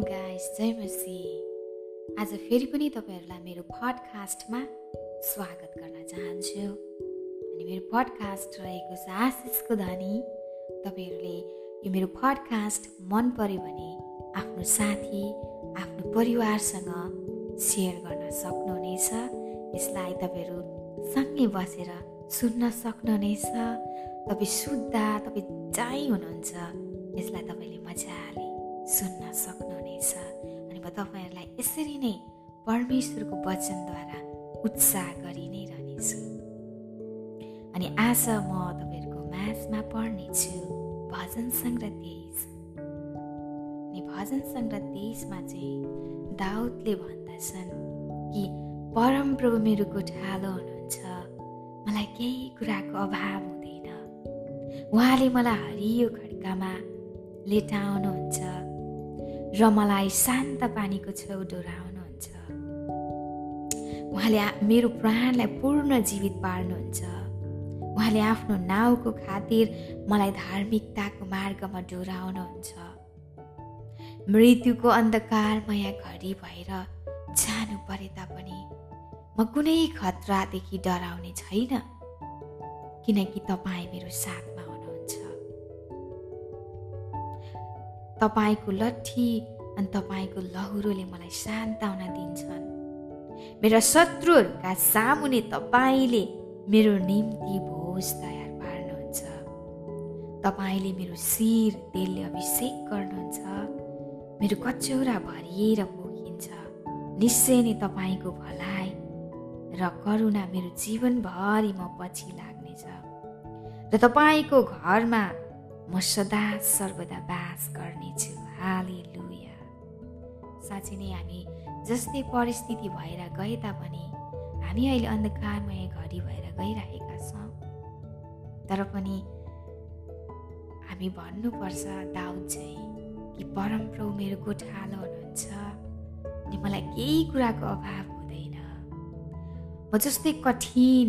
Guys जय मसी आज फेरि पनि तपाईँहरूलाई मेरो पडकास्टमा स्वागत गर्न चाहन्छु। अनि मेरो पडकास्ट रहेको छ आशिषको धनी। तपाईँहरूले यो मेरो पडकास्ट मन पर्यो भने आफ्नो साथी आफ्नो परिवारसँग सेयर गर्न सक्नुहुनेछ। यसलाई तपाईँहरू सँगै बसेर सुन्न सक्नुहुनेछ। तपाईँ सुत्दा तपाईँ जहीँ हुनुहुन्छ। यसलाई तपाईँले मजाले सुन्न सक्नुहुनेछ अनि म तपाईँहरूलाई यसरी नै परमेश्वरको वचनद्वारा उत्साह गरि नै रहनेछु। अनि आज म तपाईँहरूको म्याचमा पढ्नेछु भजन सङ्ग्रह तेइस। अनि भजन सङ्ग्रह तेइसमा चाहिँ दाउदले भन्दछन् कि परमप्रभु मेरो गोठालो हुनुहुन्छ। मलाई केही कुराको अभाव हुँदैन। उहाँले मलाई हरियो खड्कामा लेटाउनुहुन्छ। र मलाई शान्त पानीको छेउ डोराउनुहुन्छ। उहाँले मेरो प्राणलाई पूर्ण जीवित पार्नुहुन्छ। उहाँले आफ्नो नाउँको खातिर मलाई धार्मिकताको मार्गमा डोराउनुहुन्छ। मृत्युको अन्धकारमय घडी भएर जानु परे तापनि म कुनै खतरादेखि डराउने छैन। किनकि तपाईँ मेरो साथमा तपाईँको लट्ठी अनि तपाईँको लहुरोले मलाई सान्ताउना दिन्छन्। मेरा शत्रुहरूका सामुने तपाईँले मेरो निम्ति भोज तयार पार्नुहुन्छ। तपाईँले मेरो शिर तेलले अभिषेक गर्नुहुन्छ। मेरो कचौरा भरिएर पोखिन्छ। निश्चय नै तपाईँको भलाइ र करुणा मेरो जीवनभरि म पछि लाग्नेछ। र तपाईँको घरमा म सदा सर्वदा बास गर्नेछु। हाले लुया साँच्चै नै हामी जस्तै परिस्थिति भएर गए तापनि हामी अहिले अन्धकारमय घडी भएर गइरहेका छौँ। तर पनि हामी भन्नुपर्छ दाउद चाहिँ कि परमप्रभु मेरो गोठालो हुनुहुन्छ अनि मलाई केही कुराको अभाव हुँदैन। म जस्तै कठिन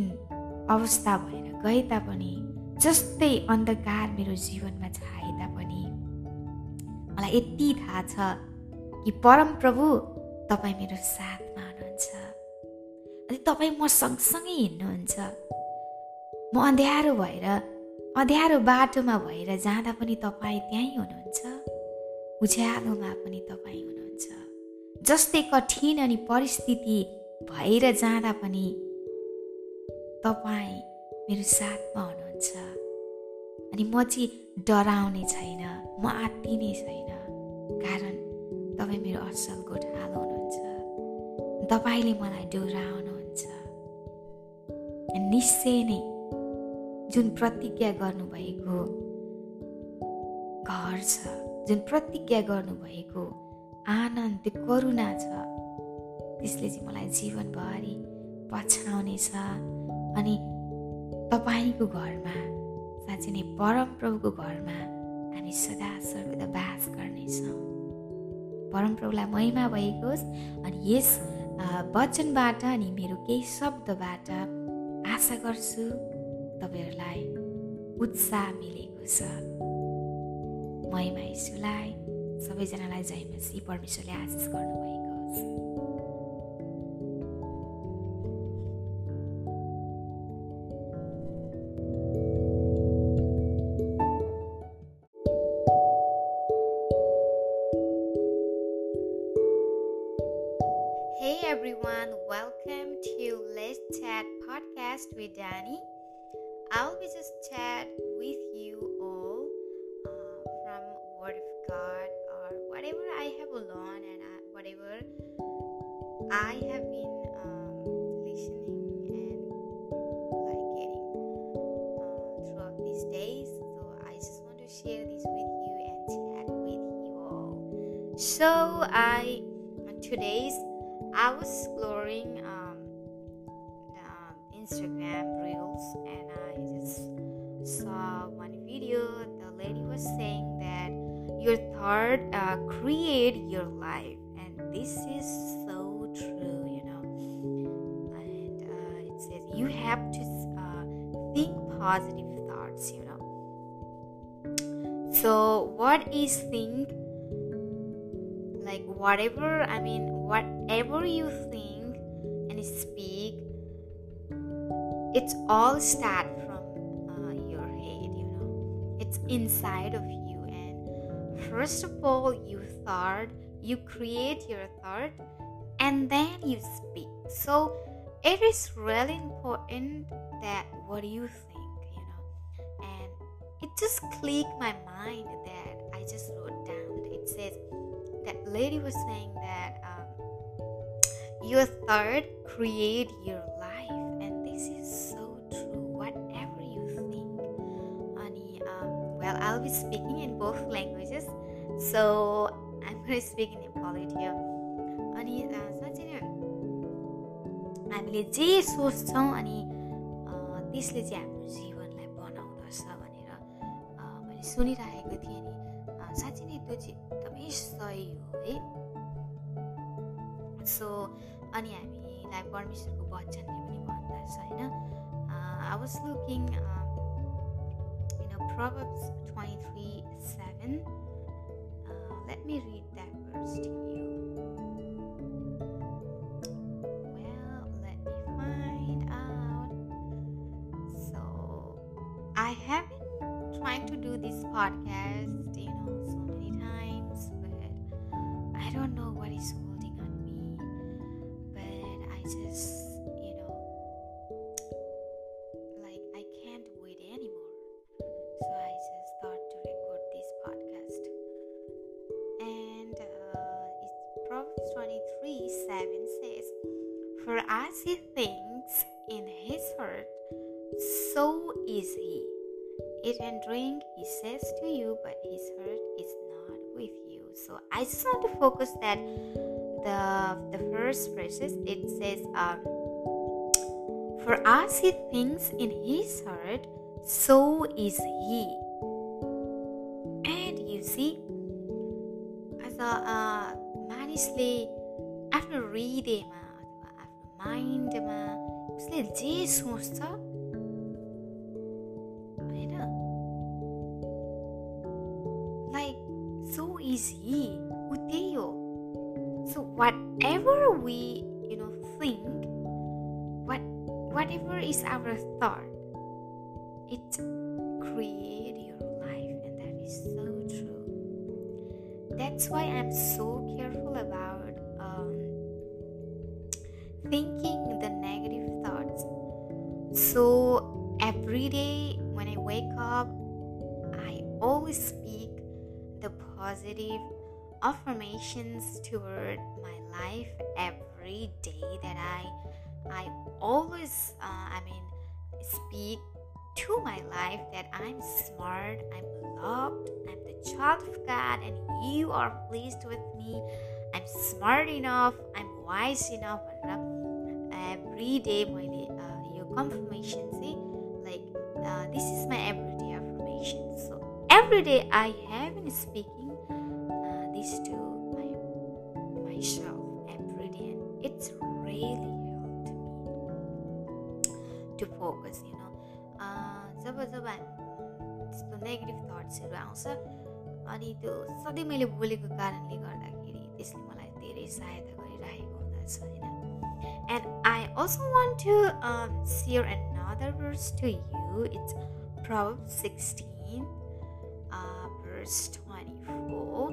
अवस्था भएर गए तापनि जस्तै अन्धकार मेरो जीवनमा छाए तापनि मलाई यति थाहा छ कि परमप्रभु तपाईँ मेरो साथमा हुनुहुन्छ। अनि तपाईँ म सँगसँगै हिँड्नुहुन्छ। म अँध्यारो भएर अँध्यारो बाटोमा भएर जाँदा पनि तपाईँ त्यहीँ हुनुहुन्छ। उज्यालोमा पनि तपाईँ हुनुहुन्छ। जस्तै कठिन अनि परिस्थिति भएर जाँदा पनि तपाईँ मेरो साथमा हुनुहुन्छ। अनि म चाहिँ डराउने छैन म आत्तिने छैन। कारण तपाईँ मेरो असल गोठालो हुनुहुन्छ। तपाईँले मलाई डोराउनुहुन्छ। निश्चय नै जुन प्रतिज्ञा गर्नुभएको घर छ जुन प्रतिज्ञा गर्नुभएको आनन्द करुणा छ त्यसले चाहिँ मलाई जीवनभरि पछाउनेछ अनि तपाईँको घरमा साँच्चै नै परमप्रभुको घरमा हामी सदा सर्वदा बास गर्नेछौँ। परमप्रभुलाई महिमा भएको अनि यस वचनबाट अनि मेरो केही शब्दबाट आशा गर्छु तपाईँहरूलाई उत्साह मिलेको छ। महिमा यीशुलाई सबैजनालाई जयमसी परमेश्वरले आशिष गर्नुभएको होस् I have been um, listening and like getting uh, throughout these days. So I just want to share this with you and chat with you all. So I today's I was exploring um, uh, Instagram reels and I just saw one video. The lady was saying that your thought uh, create your life, and this is so true, you know. And uh, it says you have to uh, think positive thoughts, you know. So, what is think? like whatever i mean whatever you think and speak it's all start from uh, your head you know it's inside of you and first of all you thought you create your thought and then you speak. So it is really important that what you think you know. And it just clicked my mind that i just wrote down. It says that lady was saying that um, your thought create your life. And this is so true. Whatever you think honey um, well i'll be speaking in both languages. So i'm going to speak in nepali here हामीले जे सोच्छौँ अनि त्यसले चाहिँ हाम्रो जीवनलाई बनाउँदछ भनेर मैले सुनिरहेको थिएँ नि। साँच्चै नै त्यो चाहिँ एकदमै सही हो है। सो अनि हामीलाई परमेश्वरको वचनले पनि भन्दछ होइन? I was looking you know Proverbs 23 7 uh, let me read that verse to you. Podcast you know so many times but I don't know what is holding on me but I just you know like I can't wait anymore. So I just thought to record this podcast. And uh, it's Proverbs 23 7 says, For as he thinks in his heart, so is he. Eat and drink, he says to you, but his heart is not with you. So I just want to focus that the the first verses it says um for as he thinks in his heart, so is he. And you see, as a uh, मानिसले आफ्नो हृदयमा अथवा आफ्नो माइन्डमा उसले जे सोच्छ busy uteyo so whatever we you know think what whatever is our thought it create your life and that is so true. That's why i'm so careful about um, thinking the negative thoughts. So every day when i wake up i always speak positive affirmations toward my life every day that I I always uh, I mean speak to my life that I'm smart, I'm loved, I'm the child of God and you are pleased with me. I'm smart enough, I'm wise enough. Every day my day, uh, your confirmation see like uh, this is my every every day I have been speaking uh, this to my myself every day, and it's really helped me to focus, you know. Uh, जब जब त्यस्तो negative थट्सहरू आउँछ अनि त्यो सधैँ मैले बोलेको कारणले गर्दाखेरि त्यसले मलाई धेरै सहायता गरिरहेको हुँदछ होइन and I also want to share another verse to you it's Proverbs 16 uh, verse 24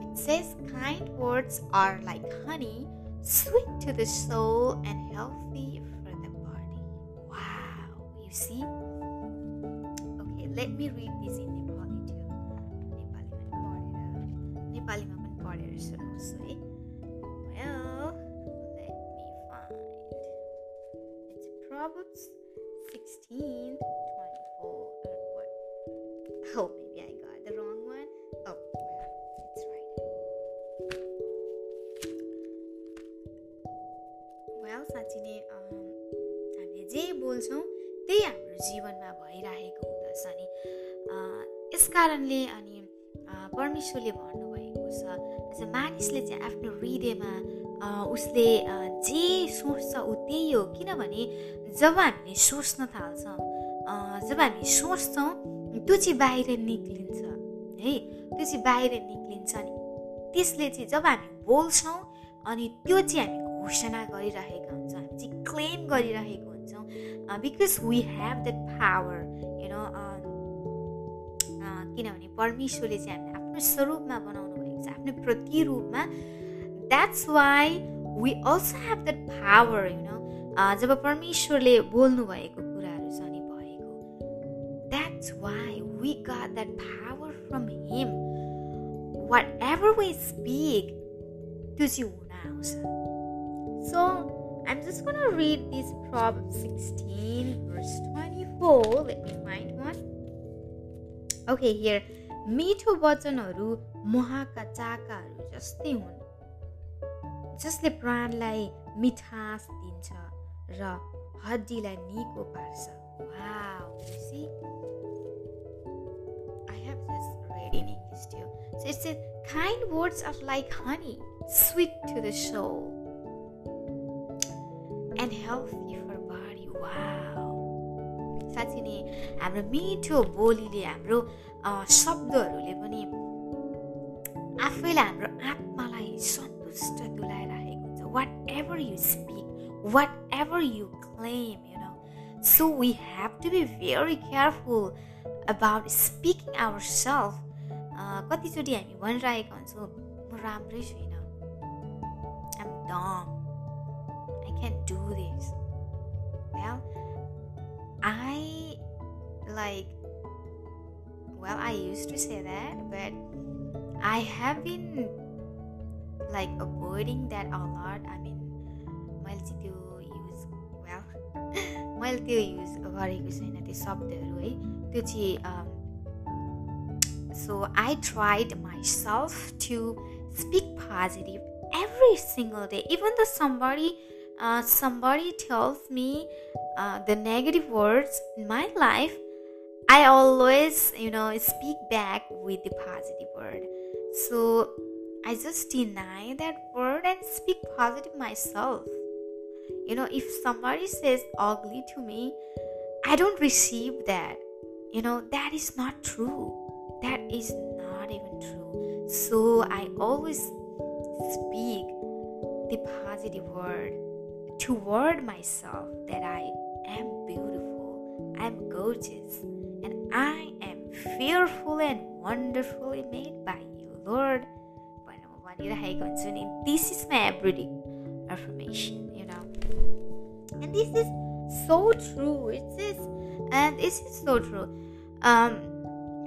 it says kind words are like honey sweet to the soul and healthy for the body wow you see okay let me read this in Nepali too नेपालीमा पनि पढेर नेपालीमा पनि पढेर सुनाउँछु है well let me find it's Proverbs 16 24 or what oh maybe जीवनमा भइरहेको हुँदछ नि यस कारणले अनि परमेश्वरले भन्नुभएको छ मानिसले चाहिँ आफ्नो हृदयमा उसले जे सोच्छ ऊ त्यही हो। किनभने जब हामीले सोच्न थाल्छौँ जब हामी सोच्छौँ त्यो चाहिँ बाहिर निक्लिन्छ है? त्यो चाहिँ बाहिर निक्लिन्छ नि त्यसले चाहिँ जब हामी बोल्छौँ अनि त्यो चाहिँ हामी घोषणा गरिरहेका हुन्छौँ हामी चाहिँ क्लेम गरिरहेको because we have that power you know किनभने परमेश्वरले चाहिँ हामीलाई आफ्नो स्वरूपमा बनाउनु भएको छ आफ्नो प्रतिरूपमा। That's why we also have that power you know जब परमेश्वरले बोल्नुभएको कुराहरू छ नि भएको। That's why we got that power from him whatever we speak त्यो चाहिँ हुन आउँछ। So I'm just gonna read this Proverbs 16, verse 24. Let me find one. Okay, here. मिठो वचनहरू मुहाका चाकाहरू जस्तै हुन् जसले प्राणलाई मिठास दिन्छ र हड्डीलाई निको पार्छ Wow, you see? I have just read in English too. So it says, kind words are like honey, sweet to the soul and healthy for body. Wow. साँच्चै नै हाम्रो मिठो बोलीले हाम्रो शब्दहरूले पनि आफैलाई हाम्रो आत्मालाई सन्तुष्ट तुलाइरहेको हुन्छ। Whatever you speak whatever you claim you know so we have to be very careful about speaking our self कतिचोटि हामी भनिरहेको हुन्छौँ म राम्रै छुइनँ। आम डम I can do this well i like well i used to say that but i have been like avoiding that a lot i mean मैले चाहिँ त्यो युज वेल मैले त्यो युज गरेको छैन त्यो शब्दहरू है त्यो चाहिँ so I tried myself to speak positive every single day even though somebody uh, somebody tells me uh, the negative words in my life i always you know speak back with the positive word. So i just deny that word and speak positive myself. You know if somebody says ugly to me i don't receive that. You know that is not true. That is not even true. So I always speak the positive word toward myself that I am beautiful, I'm gorgeous, and I am fearful and wonderfully made by you, Lord. This is my everyday affirmation, you know. And this is so true. It is, and this is so true. Um,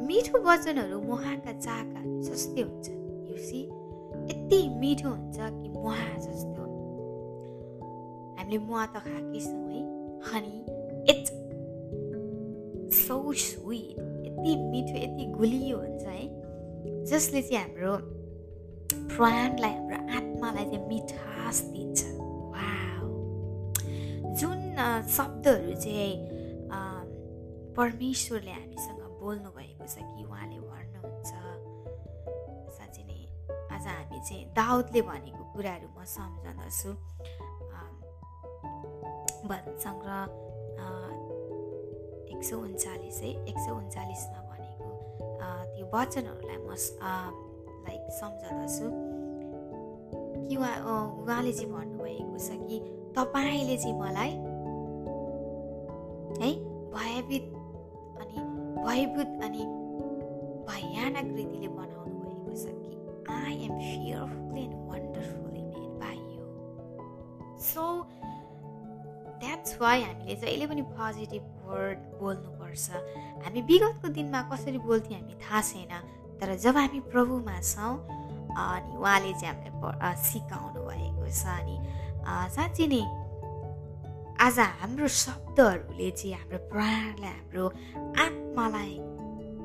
मिठो वचनहरू मुहाका चाकाहरू जस्तै हुन्छ युसी यति मिठो हुन्छ कि मुहा जस्तो हामीले मुहा त खाएकै छौँ है हनी इट्स सो स्विट यति मिठो यति गुलियो हुन्छ है जसले चाहिँ हाम्रो प्राणलाई हाम्रो आत्मालाई चाहिँ मिठास दिन्छ वा जुन शब्दहरू चाहिँ परमेश्वरले हामीसँग बोल्नु भएको छ कि उहाँले भन्नुहुन्छ साँच्चै नै आज हामी चाहिँ दाउदले भनेको कुराहरू म सम्झँदछु भजन सङ्ग्रह एक सौ उन्चालिस है। एक सौ उन्चालिसमा भनेको त्यो वचनहरूलाई म लाइक सम्झँदछु। कि उहाँ उहाँले चाहिँ भन्नुभएको छ कि तपाईँले चाहिँ मलाई है भयभीत भयभूत अनि भयानक रीतिले बनाउनु भएको छ कि I am fearful and wonderfully made by you so that's why हामीले जहिले पनि पोजिटिभ वर्ड बोल्नुपर्छ। हामी विगतको दिनमा कसरी बोल्थ्यौँ हामी थाहा छैन तर जब हामी प्रभुमा छौँ अनि उहाँले चाहिँ हामीलाई सिकाउनु भएको छ अनि साँच्ची नै आज हाम्रो शब्दहरूले चाहिँ हाम्रो प्राणलाई हाम्रो आत्मालाई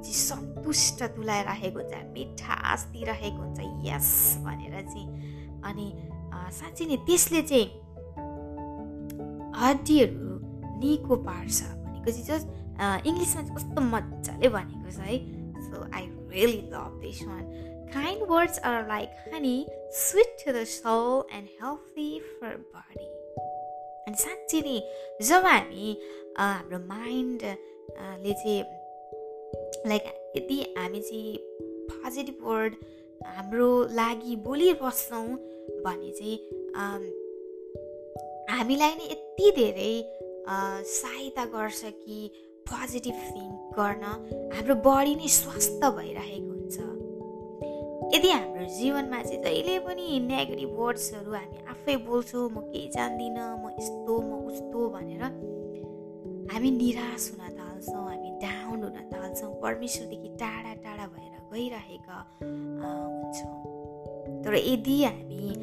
चाहिँ सन्तुष्ट तुलाइरहेको हुन्छ मिठास दिइरहेको हुन्छ यस भनेर चाहिँ। अनि साँच्चै नै त्यसले चाहिँ हड्डीहरू निको पार्छ भनेको चाहिँ जस्ट इङ्ग्लिसमा चाहिँ कस्तो मजाले भनेको छ है। So I really love this one kind words are like honey sweet to the soul and healthy for body अनि साँच्ची नै जब हामी हाम्रो माइन्डले चाहिँ लाइक यदि हामी चाहिँ पोजिटिभ वर्ड हाम्रो लागि बोलिबस्छौँ भने चाहिँ हामीलाई नै यति धेरै सहायता गर्छ कि पोजिटिभ थिङ्क गर्न हाम्रो बडी नै स्वस्थ भइरहेको हुन्छ। यदि हाम्रो जीवनमा चाहिँ जहिले पनि नेगेटिभ वर्ड्सहरू हामी आफै बोल्छौँ म केही जान्दिनँ म यस्तो म उस्तो भनेर हामी निराश हुन थाल्छौँ हामी डाउन हुन थाल्छौँ परमेश्वरदेखि टाढा टाढा भएर गइरहेका हुन्छौँ। तर यदि हामी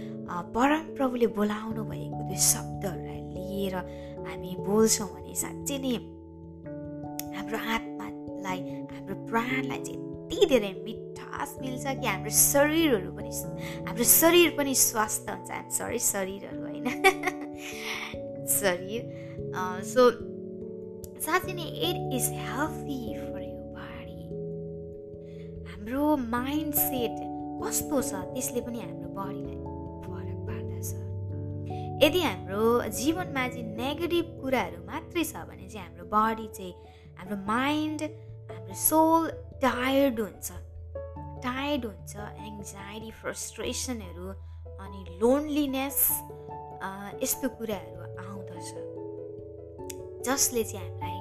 परम प्रभुले बोलाउनु भएको त्यो शब्दहरूलाई लिएर हामी बोल्छौँ भने साँच्चै नै हाम्रो आत्मालाई हाम्रो प्राणलाई चाहिँ यति धेरै मिठास मिल्छ कि हाम्रो शरीरहरू पनि हाम्रो शरीर पनि स्वास्थ्य हुन्छ हामी सरी शरीरहरू होइन। शरीर सो साँच्चै नै it is healthy for you body हाम्रो माइन्ड सेट कस्तो छ त्यसले पनि हाम्रो बडीलाई फरक पार्दछ। यदि हाम्रो जीवनमा चाहिँ नेगेटिभ कुराहरू मात्रै छ भने चाहिँ हाम्रो बडी चाहिँ हाम्रो माइन्ड हाम्रो सोल टायर्ड हुन्छ। टायर्ड हुन्छ एङ्जाइटी फ्रस्ट्रेसनहरू अनि लोनलिनेस यस्तो कुराहरू आउँदछ। जसले चाहिँ हामीलाई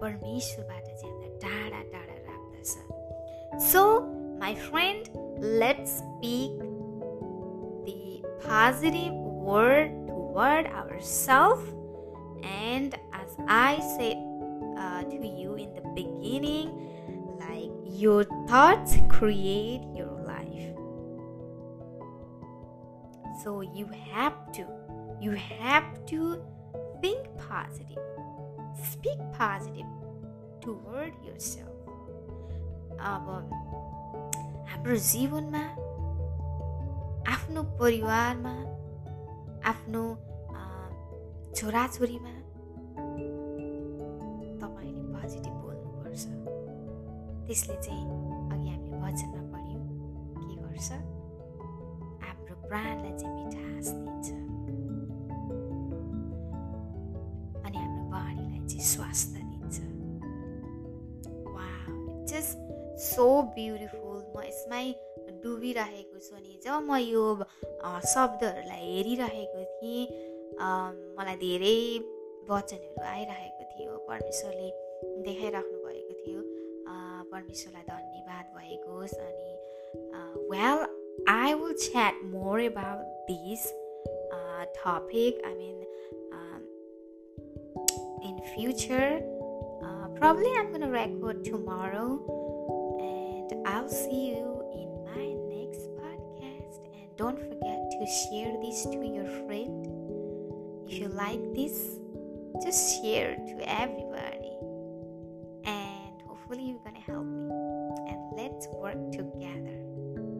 परमेश्वरबाट चाहिँ हामीलाई टाढा टाढा राख्दछ। So My friend, let's speak the positive word toward ourselves. And as I said uh, to you in the beginning, like your thoughts create your life. So you have to, you have to think positive, speak positive toward yourself. Um, हाम्रो जीवनमा आफ्नो परिवारमा आफ्नो छोराछोरीमा तपाईँले positive बोल्नुपर्छ। त्यसले चाहिँ अघि हामीले वचनमा पढ्यौँ के गर्छ? हाम्रो प्राणलाई चाहिँ मिठास दिन्छ। अनि हाम्रो बाणीलाई चाहिँ स्वास्थ्य दिन्छ। वा जस्ट सो ब्युटिफुल म यसमै डुबिरहेको छु अनि जब म यो शब्दहरूलाई हेरिरहेको थिएँ मलाई धेरै वचनहरू आइरहेको थियो। परमेश्वरले देखाइराख्नु भएको थियो। परमेश्वरलाई धन्यवाद भएको होस् अनि well I will chat more about this topic I mean in future probably I'm gonna record tomorrow. and I'll see you in my next podcast. And don't forget to share this to your friend. If you like this, just share to everybody. And hopefully, you're gonna help me. And let's work together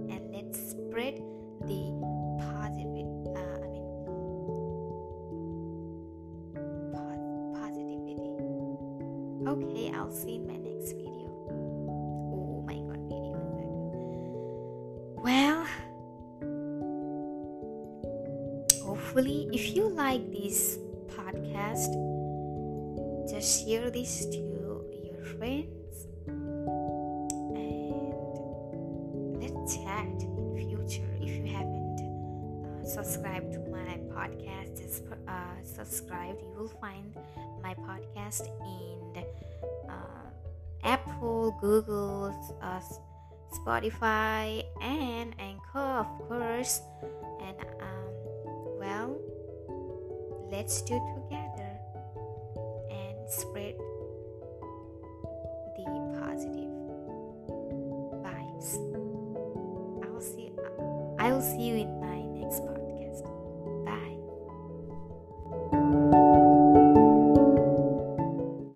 and let's spread hopefully if you like this podcast just share this to your friends and let's chat in future. If you haven't uh, subscribed to my podcast just uh, subscribed you will find my podcast in uh, apple google uh, spotify and anchor of course well, let's do together and spread the positive vibes. I'll see I'll see you in.